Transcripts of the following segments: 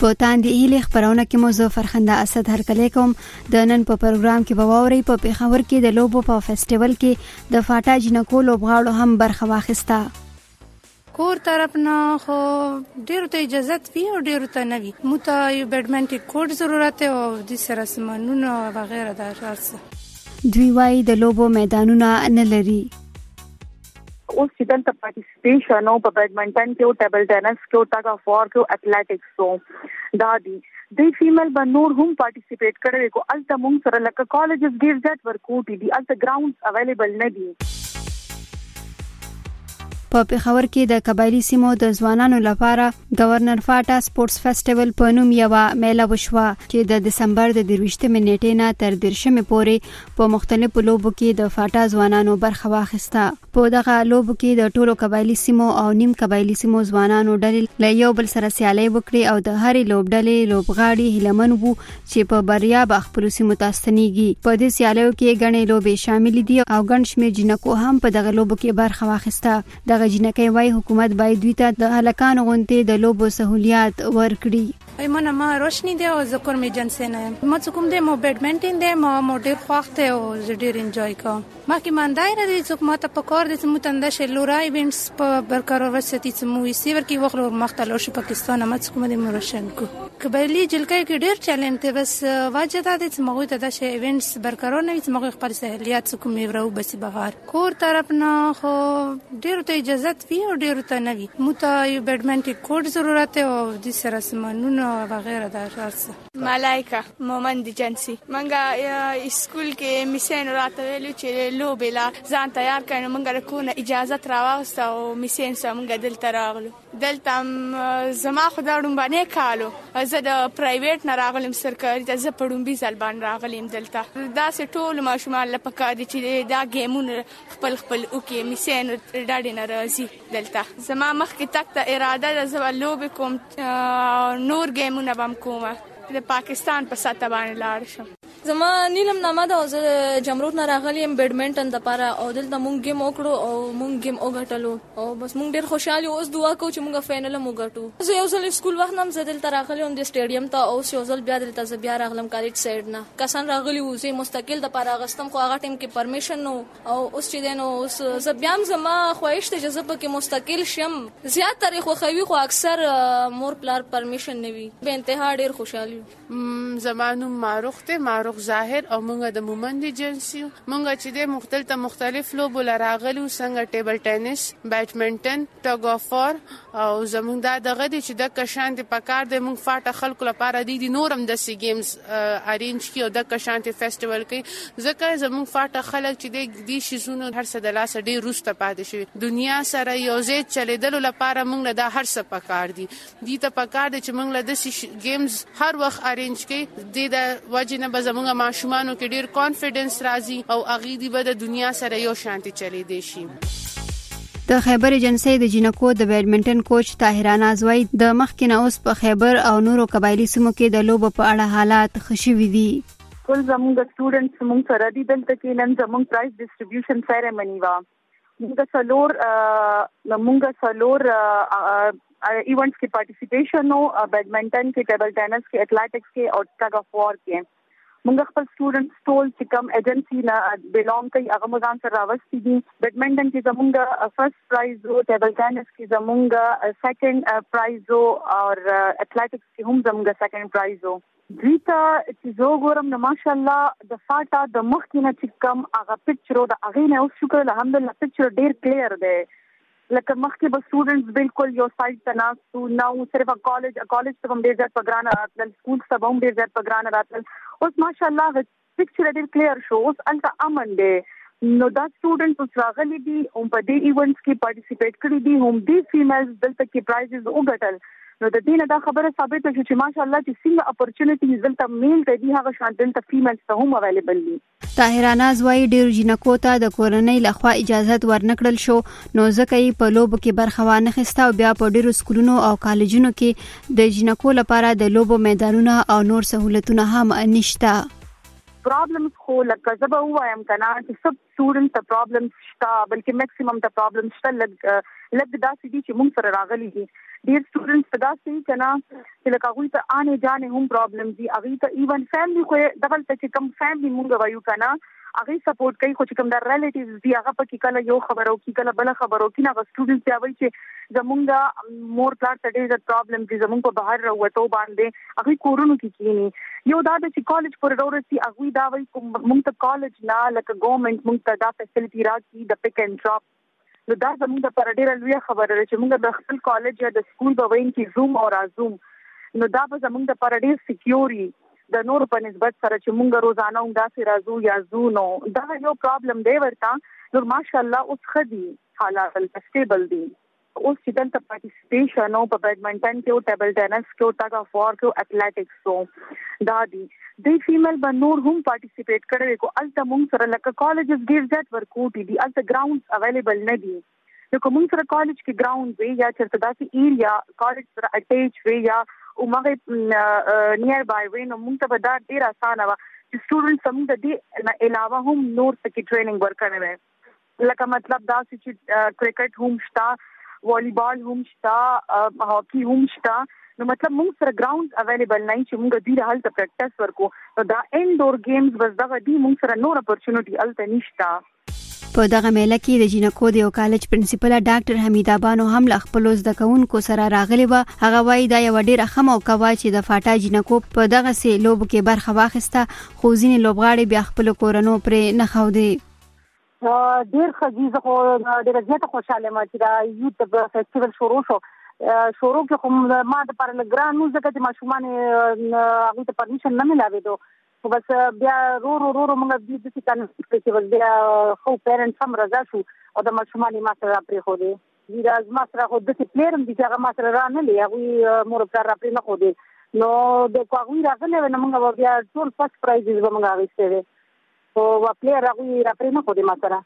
په تاندې هیلې خبرونه کې مو زه فرخنده اسد هرکلی کوم د نن په پروګرام کې به واوري په پیښور کې د لوبو په فیسټیوال کې د فاټا جنکو لوبغاړو هم برخه واخیسته کور طرف نه خو ډیرو ته اجازه وی او ډیرو ته نه وی مو ته یو بیډمنټ کوډ ضرورت او د سره سمنونه او وغیرہ دا شرط دوی وايي د لوبو میدانونه نه لري اوس چې دلته پارټیسیپیشن او په بیډمنټن کې او ټیبل ټینس کې او تګ اف وار کې او اتلیټکس او دا دي د فیمیل به نور هم پارټیسیپیټ کړي کو الته مونږ سره لکه کالجز ډیر زیات ورکوټ دي الته ګراوندز اویلیبل نه دي په پیښور کې د قبایلی سیمو د ځوانانو لپاره گورنر فاټا سپورتس فیسټیوال په نوم یو میله وشوه چې د دسمبر د 23مې نیټې نه تر 13مې پورې په مختلفو لوبو کې د فاټا ځوانانو برخه واخیسته په دغه لوبو کې د ټولو قبایلی سیمو او نیم قبایلی سیمو ځوانانو ډلې له یو بل سره سیالي وکړي او د هرې لوبډلې لوبغاړي هیلمن وو چې په بریا به خپل سیمو ته ستنیږي په دې سیالیو کې غنې لوبې شامل دي او ګڼ شمیر جنکو هم په دغه لوبو کې برخه واخیسته دغه جنکې وای حکومت باید دوی ته د هلکانو غونته د لوبو سہولیات ورکړي ایمن ما روشنی دی او ذکر می جن سینا یم ما څه کوم دی مو بیډمنټن دی ما مو ډیر خوښ دی او زه ډیر انجوای کوم ما کې ماندای را دی څوک ما ته په کار دی چې مو تنده شي لورا ایونټس په برقرار وساتي چې مو یې سیور کې وخلور مخته لور شي پاکستان ما څه کوم دی مو روشن کو کبلی جلکې کې ډیر چیلنج دی بس واجه دا دی چې مغوی ته د شي ایونټس برقرار نه وي چې مغوی خپل سهلیات څه کوم یو راو بس بهر کور طرف نه خو ډیرو ته اجازت وی او ډیرو ته نه وی مو ته یو بیډمنټ کوډ ضرورت او د سره سمانونه او وغیرہ دا راس ملائکه مومند جنسی منګه اسکول کې میسین راته ویلو چې لوبې لا ځان تیار کړو منګه رکونه اجازه راوسته او میسین سره منګه دلته راغلو دلته زما خو دا ړومبنی کال و زه د پرایویټ نه راغلم سرکاري ته زه په ړومبي ځل باندې راغلی یم دلته داسې ټول ماشومان له پکار دي چې دا ګیمونه خپل خپل وکړي میسینو ډډې نه راځي دلته زما مخکې تک ته اراده ده زه لوبې کوم نور ګیمونه به هم کوم د پاکستان په سطح باندې لاړ شم زما نیلم نامه ده او زه جمرود نه راغلی یم بیډمنټن لپاره او دلته مونږ ګیم وکړو او مونږ ګیم وګټلو او بس مونږ ډیر خوشاله اوس دعا کوو چې مونږ فینل هم وګټو زه یو ځل سکول وخت نم زه دلته راغلی وم د سټیډیم ته اوس یو ځل بیا دلته زه بیا راغلم کالج سایډ نه کسان راغلی وو زه مستقل د پاره غستم خو هغه ټیم کې پرمیشن نو او اوس چې دین اوس زه بیا زما خواهش ته جذب کې مستقل شم زیات تر خوخوي خو اکثر مور پلار پرمیشن نوي به انتها ډیر خوشاله زما نوم معروخ دی معروخ ظاهر او مونږ د مومند جنس یو مونږ چې د مختلف ته مختلف لوبو لراغلو څنګه ټیبل ټینس بیډمنټن ټګ اف وار او زمونږ دا دغه دي چې د کشان ته پکار د مونږ فاټه خلکو لپاره دي دي نورم د سی گیمز ارینج کی او د کشان ته فیسټیوال کی ځکه زمونږ فاټه خلک چې د دې شیزونو هر څه د لاس ډیر روسته پاتې شي دنیا سره یو ځای چلیدلو لپاره مونږ له دا هر څه پکار دي دی ته پکار دی چې موږ له داسې ګیمز هر وخت ارینج کړي د د وجې نه به زموږ ماشومانو کې ډیر کانفیډنس راځي او هغه دی به د دنیا سره یو شانتي چلی دی شي د خیبر ایجنسۍ د جینکو د بیډمنټن کوچ طاهرانه زوی د مخکې نه اوس په خیبر او نورو قبایلی سیمو کې د لوبو په اړه حالات خشوي دي ټول زموږ سټوډنټس موږ سره دي دلته کې نن زموږ پرایز ډیسټریبیوشن سیریمني وه موږ څلور موږ څلور ایونټس کې پارټیسیپیشن او بیډمنټن کې ټیبل ټینس کې اټلیټکس کې او ټګ اف وار کې موږ خپل سټوډنټس ټول چې کوم ایجنسی نه بیلونګ کوي هغه مو ځان سره راوستي دي بیډمنټن کې زمونږ فرست پرایز او ټیبل ټینس کې زمونږ سیکنډ پرایز او اټلیټکس کې هم زمونږ سیکنډ پرایز دوی ته چې زه وګورم نو ماشاءالله د فاټا د مخکې نه چې کوم هغه پکچر و د هغې نه اوس شکر الحمدلله پکچر ډېر کلیر دی لکه مخکې به سټوډنټس بالکل یو سایډ ته ناست وو نو صرف کالج کالج ته هم ډېر زیات په ګرانه راتلل سکول ته هم ډېر زیات په ګرانه راتلل اوس ماشاءالله پکچر ډیر کلیر شو اوس الته امن دی نو دا سټوډنټس اوس راغلي دي هم په دې ایونټس کې پارټیسیپیټ کړي دي هم دې فیمیلز دلته کې پرایزز وګټل نو د دې نه دا خبره ثابته شو چې ماشاءالله چې څنګه اپورچونټیز دلته میل ته دي هغه شان دلته فیمیلز ته هم اویلیبل دي طاهره ناز وایي ډېرو جینکو ته د کورنۍ لخوا اجازت ورنکړل شو نو ځکه یې په لوبو کې برخه وانخیسته او بیا په ډېرو سکولونو او کالجونو کې د جنکو لپاره د لوبو میدانونه او نور سہولتونه هم نشته پرابلمز خو لکه زه به وایم کنه چې سب سټوډنټ ته پرابلمز شته بلکې میکسیمم ته پرابلمز شته لګ لګ دا سې دي چې موږ سره راغلي دي ډیر سټوډنټس ته دا سې کنه چې لکه غوي ته انې جانې هم پرابلمز دي اغي ته ایون فیملی خو دغه ته چې کم فیملی موږ وایو کنه هغه سپورټ کوي خو چې کوم دا ریلیټیوز دی هغه پکې کله یو خبر او کې کله بل خبر او کې نه غسټوډنټ بیا وایي چې زمونږ مور پلار ته ډېر پرابلم دي زمونږ په بهر راوته باندې هغه کورونو کې کینی یو دا د چې کالج پر ورسي هغه دا وایي کوم مونږ ته کالج نه لکه ګورنمنت مونږ ته دا فیسلټي راکړي د پک اینډ ډراپ نو دا زموږ لپاره ډیره لویه خبره ده چې موږ د خپل کالج یا د سکول په وین کې زوم او رازوم نو دا به زموږ لپاره ډیر سکیوري د نور په نسبت سره چې موږ روزانه هم داسې راځو یا زو نو دا یو پرابلم دی ورته نو ماشاءالله اوس خدي حالات سټیبل دي اوس چې دلته پاتې پی شنو په بیډمنټن کې او ټیبل ټینس کې او تګ اف وار کې او اتلټکس او دا دي د فیمیل به نور هم پارټیسیپیټ کړي کو الته مونږ سره لکه کالجز ډیر زیات ورکوټي دي الته ګراوندز اویلیبل نه دي نو کوم سره کالج کې ګراوند وي یا چرته داسې ایریا کالج سره اٹیچ وي یا او مغه نیر بای وي نو مونږ ته به دا ډیر اسانه و چې سټوډنټ سم د دې علاوه هم نور سکي ټریننګ ورکړي لکه مطلب دا چې کرکټ هم شته والیبال هم شته هاکی هم شته نو مطلب موږ سره ګراوند اویلیبل نه چې موږ دې حل ته پریکټیس ورکو نو دا انډور گیمز بس دغه دي موږ سره نور اپورتونټی الته نشته په دغه میله کې د جینکو د یو کالج پرنسپل ډاکټر حمیدا بانو هم له خپل زده کوونکو سره راغلی و هغه وایي دا یو ډیره ښه موقع وه چې د فاټا جینکو په دغه سي لوب کې برخه واخیسته خو ځینې لوبغاړي بیا خپل کورنو پرې نه خودي ډیر خزي زه خو ډیر زیاته خوشاله ما چې دا یوت فیسټیوال شروع شو شروع کې خو ما د پر لګران نو ځکه چې ماشومان هغه ته پرمیشن نه ملاوي دو خو بس بیا رو رو رو موږ دې د څه کې بس بیا خو پیرنټ هم رضا شو او د ماشومان ما سره پرې خو دې دي راز ما سره خو د څه پلیرم دي چې هغه ما سره را نه لې هغه مور پر را پرې نه خو دې نو د کوغوی راغله نو موږ بیا ټول فرست پرایز به موږ غوښته خو وپلې راغوي راپرې نه خو دې ما سره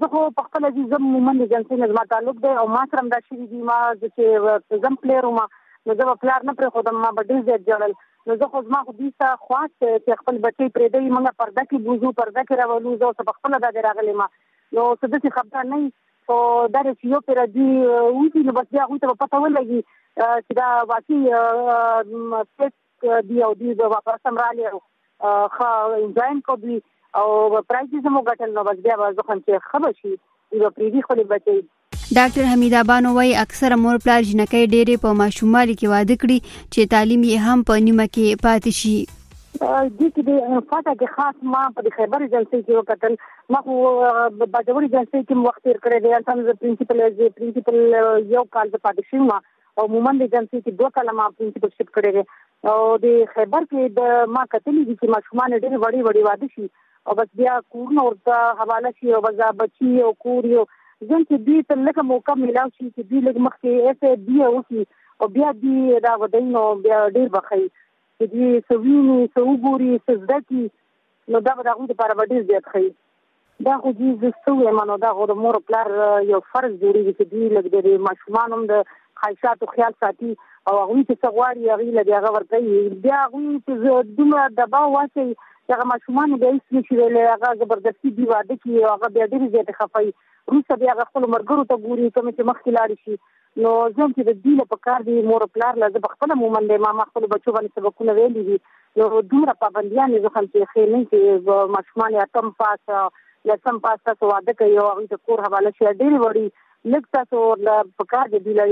زه خو په خپل دي زم مومن ایجنسی نه زما تعلق دی او ما سره هم دا شوي دي ما چې زم پلیر وم نو زه به پلار نه پرې خودم ما به ډیر زیات جړل نو زه خو زما خو دوی ته خواست دی چې خپل بچي پرې دی موږ پرده کې بوزو پرده کې راولو زه اوس په خپل دا دی راغلی ما نو څه داسې خبره نه او دا چې یو پر دې وځي نو بس بیا هغه ته پته ولګي چې دا واقعي سټیټ دی او دی به واپس هم رالی او خا انجاین کو دی او پرایزیز هم وګټل نو بس بیا به زخم چې ښه به شي دی به پرېږدي خپلې بچۍ ډاکټر حمیده بانو وایي اکثره مور پلار جنکۍ ډېرې په ماشوموالي کې واده کړي چې تعلیم یې هم په نیمه کې پاتې شي دې کې د فاټا کې خاص ما په خیبر ایجنسۍ کې وکتل ما خو باجوړ ایجنسۍ کې وخت تیر کړی دی هلته زه پرنسپل یې پرنسپل یو کال د پاتې شوم او عموما د جنسي کې دوه کاله ما پرنسپل شپ کړی دی او د خیبر کې د ما کتلی دي چې ماشومان ډېر وړي وړي واده شي او بس بیا کورونه ورته حواله شي او بس بچي او کور یو ځین چې دوی ته لږه موقع ملاو شي چې دوی لږ مخکې ایسه بیا وکړي او بیا دوی دا ودین او بیا ډېر بخي چې دوی څه ویني څه وګوري څه زده کړي نو دا به د هغوی لپاره به ډېر زیات ښه وي. دا خو جي زه څه ووایم، نو دا خو د مور او پلار یو فرض جوړېږي چې دوی لږ د دې ماشومانو هم د خواهشاتو خیال ساتي او هغوی چې څه غواړي، هغوی له دې هغه ورکوي. بیا هغوی چې زه دومره دباو واچوي چې هغه ماشومانو بیا هېڅ نه شي ویلی، هغه زبردستي دوی واده کوي او هغه بیا ډېرې زیاتې خفه وي. وروسته بیا هغه خپلو ملګرو ته ګوري، کومې چې مخکې لاړې شي. نو ځکه چې د دوی له پکار دي مور او پلار له زه په خپله مومن دی ما ما خپلو بچو باندې سبقونه ویلي دي نو دومره پابندیان یې زخم چې ښې نه چې ماشومان یې اتم پاس لسم پاس تاسو واده کوي او هغوی ته کور حواله شي ډېرې وړي لږ تاسو له پکار دي دوی له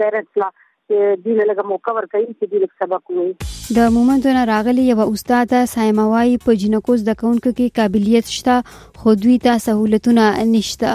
پیرنټس له چې دوی له لږه موقع ورکوي چې دوی لږ سبق ووایي د مومندو نه راغلي یو استاد سایمه وایي په جنکو زده کوونکو کې قابلیت شته خو دوی ته سهولتونه نشته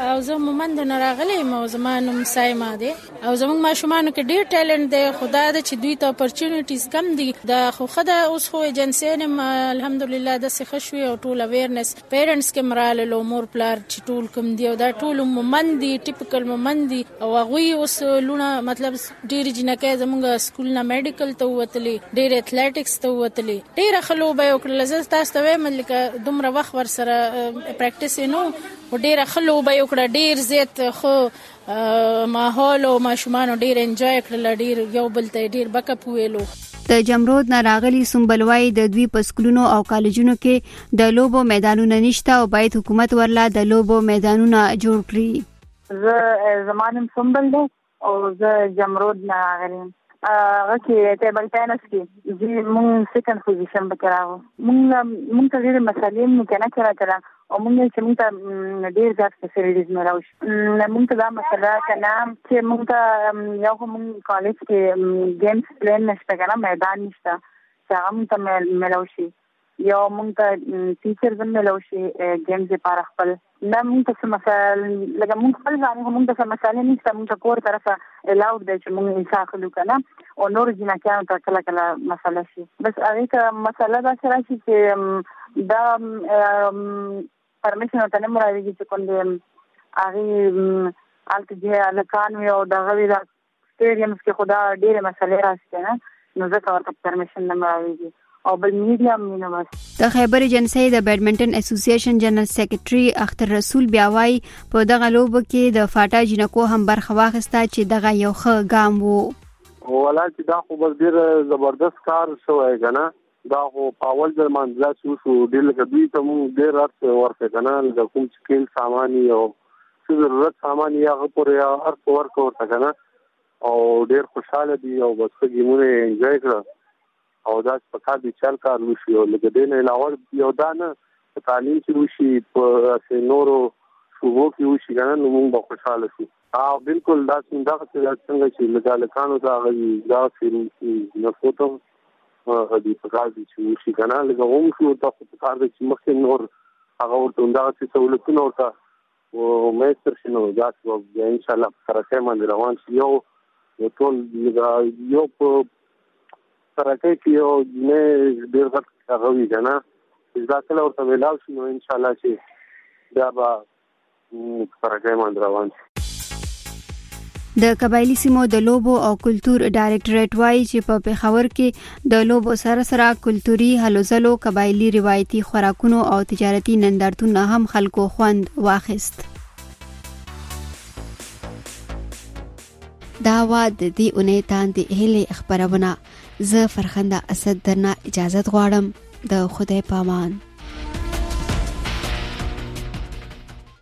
او زه مومند نه راغلی یم او زما نوم سایما دی او زموږ ماشومانو کې ډیر ټیلنټ دی خدا د چې دوی ته اپورتونټیز کم دي دا خو خدا اوس خو ایجنسی نه الحمدلله د څه خوشوي او ټول اویرنس پیرنټس کې مرال له مور پلار چې ټول کم دی او دا ټول مومند دي ټیپیکل مومند دي او هغه اوس لونه مطلب ډیر جنکه زموږ سکول نه میډیکل ته وتلې ډیر اتلیټکس ته وتلې ډیر خلوبه وکړه زه تاسو ته وایم لکه دومره وخت ور سره پریکټیس نه خو ډیره ښه لوبه یې وکړه ډیر زیات خو ماحول او ماشومانو ډیر انجوای کړل ډیر یو بل ته ډیر بک اپ ویلو د جمرود نه راغلي سنبل وایي د دوی په سکولونو او کالجونو کې د لوبو میدانونه نشته او باید حکومت ورله د لوبو میدانونه جوړ کړي زه زمانم سنبل دی او زه جمرود نه راغلی یم هغه کې ټیبل ټینس کې چې مونږ سیکنډ پوزیشن به کې راغو مونږ مونږ ته ډېرې مسلې مونږ کې نه کړه کړه او مونږ چې مونږ ته ډېر زیات فیسیلیټیز ملاو شي مونږ ته دا مسله که نه چې مونږ ته یو خو مونږ کالج کې ګیمز پلین نشته که نه میدان نشته چې هغه مونږ ته ملاو شي یو مونږ ته ټیچر زم ملو شي ګیم زه پاره خپل نه مونږ ته سم مثال لکه مونږ خپل ځان مونږ ته سم مثال نه سم ته کور طرفه الاود دی چې مونږ انسان خلو کنه او نور جنا کانو ته کله کله مسله شي بس هغه ته مسله دا سره شي چې دا پرمیشن ته نه مراوي چې کوم دی هغه الکه جه الکان وي او دغه وی سټیډیمز کې خو دا ډېرې مسلې راشي که نه نو ځکه ورته پرمیشن نه مړاویږي او بل میډیا هم نه بس د خیبر ایجنسۍ د بیډمنټن اسوسییشن جنرال سیکرټري اختر رسول بیا وایي په دغه لوبو کې د فاټا جینکو هم برخه واخیسته چې دغه یو ښه ګام وو ولا چې دا خو بس ډیر زبردست کار شوی کنه دا خو په اول ځل باندې داسې وشو ډېر لکه دوی ته مونږ ډېر عرض ورکړ که نه لکه کوم چې کیل سامان یې او څه ضرورت سامان یې هغه پورې عرض ورکړ ورته که نه او ډېر خوشحاله دي او بس ښه ګیمونه یې انجوای کړه او داسې په کار دي چې هر کار وشي او لکه دې نه علاوه یو دا نه په تعلیم کې وشي په نورو شوبو کې وشي که نه نو مونږ به خوشحاله شو ها بالکل دا څنګه دا څنګه چې له دالکانو دا غوي دا فلم نه فوټو غدي په کار دي چې شي کنه لکه هم شو ته په کار دي چې مخکې نور هغه ورته دا چې سہولتونه ورته او مې تر شنو دا چې ان شاء الله سره کې باندې روان شي یو ټول یو په سره کې چې یو نه ډیر غټ هغه وی کنه دا کله ورته ویلاو شي نو ان شاء الله چې دا به سپرګی مند روان شي د قبایلی سیمو د لوبو او کلچر ډایریکټوریټ وایي چې په پیښور کې د لوبو سره سره کلچري هلو ځلو قبایلی روایتي خوراکونو او تجارتي نندارتونو هم خلکو خوند واخیست دا وا د دې اونۍ تاندې هلې خبرونه زه فرخنده اسد درنه اجازت غواړم د خدای پامان